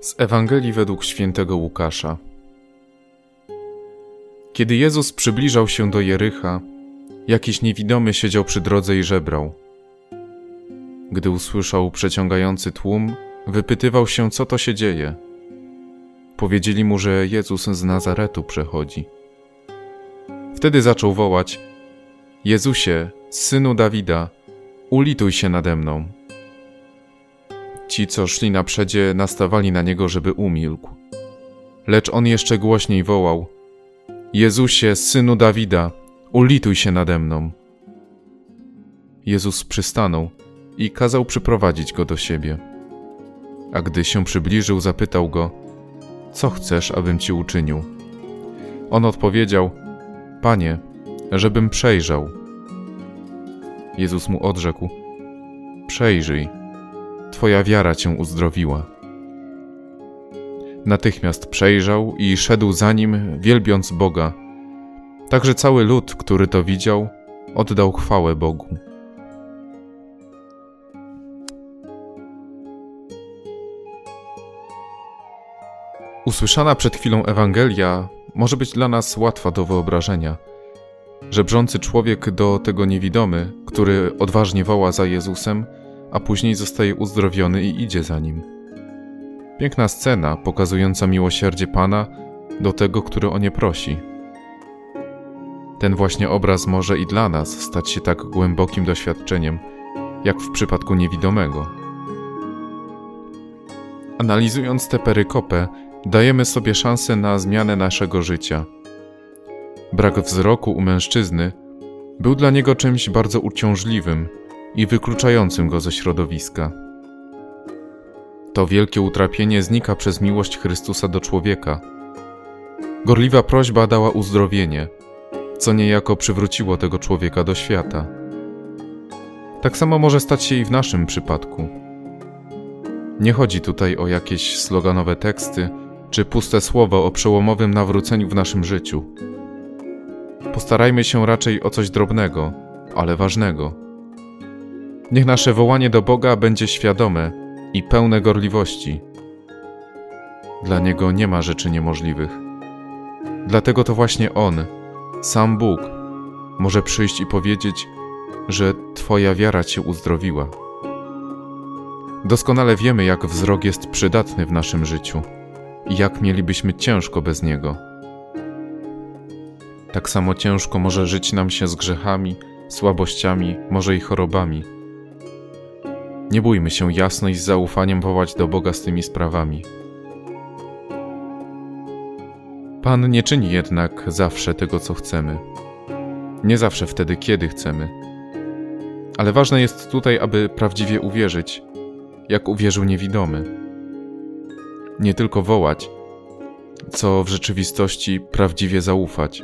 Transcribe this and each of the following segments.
Z Ewangelii według świętego Łukasza. Kiedy Jezus przybliżał się do Jericha, jakiś niewidomy siedział przy drodze i żebrał. Gdy usłyszał przeciągający tłum, wypytywał się, co to się dzieje. Powiedzieli mu, że Jezus z Nazaretu przechodzi. Wtedy zaczął wołać: Jezusie, synu Dawida, ulituj się nade mną. Ci, co szli na przedzie, nastawali na niego, żeby umilkł. Lecz on jeszcze głośniej wołał: Jezusie, synu Dawida, ulituj się nade mną. Jezus przystanął i kazał przyprowadzić go do siebie. A gdy się przybliżył, zapytał go: Co chcesz, abym ci uczynił? On odpowiedział: Panie, żebym przejrzał. Jezus mu odrzekł: Przejrzyj Twoja wiara cię uzdrowiła. Natychmiast przejrzał i szedł za nim, wielbiąc Boga. Także cały lud, który to widział, oddał chwałę Bogu. Usłyszana przed chwilą Ewangelia może być dla nas łatwa do wyobrażenia. Żebrzący człowiek do tego niewidomy, który odważnie woła za Jezusem, a później zostaje uzdrowiony i idzie za nim. Piękna scena pokazująca miłosierdzie Pana do tego, który o nie prosi. Ten właśnie obraz może i dla nas stać się tak głębokim doświadczeniem, jak w przypadku niewidomego. Analizując tę perykopę, dajemy sobie szansę na zmianę naszego życia. Brak wzroku u mężczyzny był dla niego czymś bardzo uciążliwym i wykluczającym go ze środowiska. To wielkie utrapienie znika przez miłość Chrystusa do człowieka. Gorliwa prośba dała uzdrowienie, co niejako przywróciło tego człowieka do świata. Tak samo może stać się i w naszym przypadku. Nie chodzi tutaj o jakieś sloganowe teksty czy puste słowo o przełomowym nawróceniu w naszym życiu. Postarajmy się raczej o coś drobnego, ale ważnego Niech nasze wołanie do Boga będzie świadome i pełne gorliwości. Dla Niego nie ma rzeczy niemożliwych. Dlatego to właśnie On, sam Bóg, może przyjść i powiedzieć, że Twoja wiara Cię uzdrowiła. Doskonale wiemy, jak wzrok jest przydatny w naszym życiu i jak mielibyśmy ciężko bez niego. Tak samo ciężko może żyć nam się z grzechami, słabościami, może i chorobami nie bójmy się jasno i z zaufaniem wołać do Boga z tymi sprawami. Pan nie czyni jednak zawsze tego, co chcemy. Nie zawsze wtedy, kiedy chcemy. Ale ważne jest tutaj, aby prawdziwie uwierzyć, jak uwierzył niewidomy. Nie tylko wołać, co w rzeczywistości prawdziwie zaufać,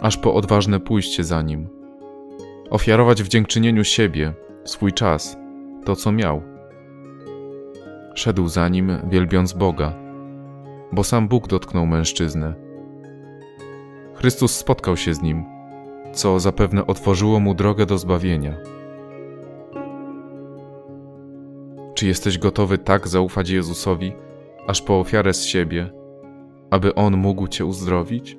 aż po odważne pójście za nim. Ofiarować w dziękczynieniu siebie, swój czas, to, co miał. Szedł za nim, wielbiąc Boga, bo sam Bóg dotknął mężczyznę. Chrystus spotkał się z nim, co zapewne otworzyło mu drogę do zbawienia. Czy jesteś gotowy tak zaufać Jezusowi, aż po ofiarę z siebie, aby On mógł Cię uzdrowić?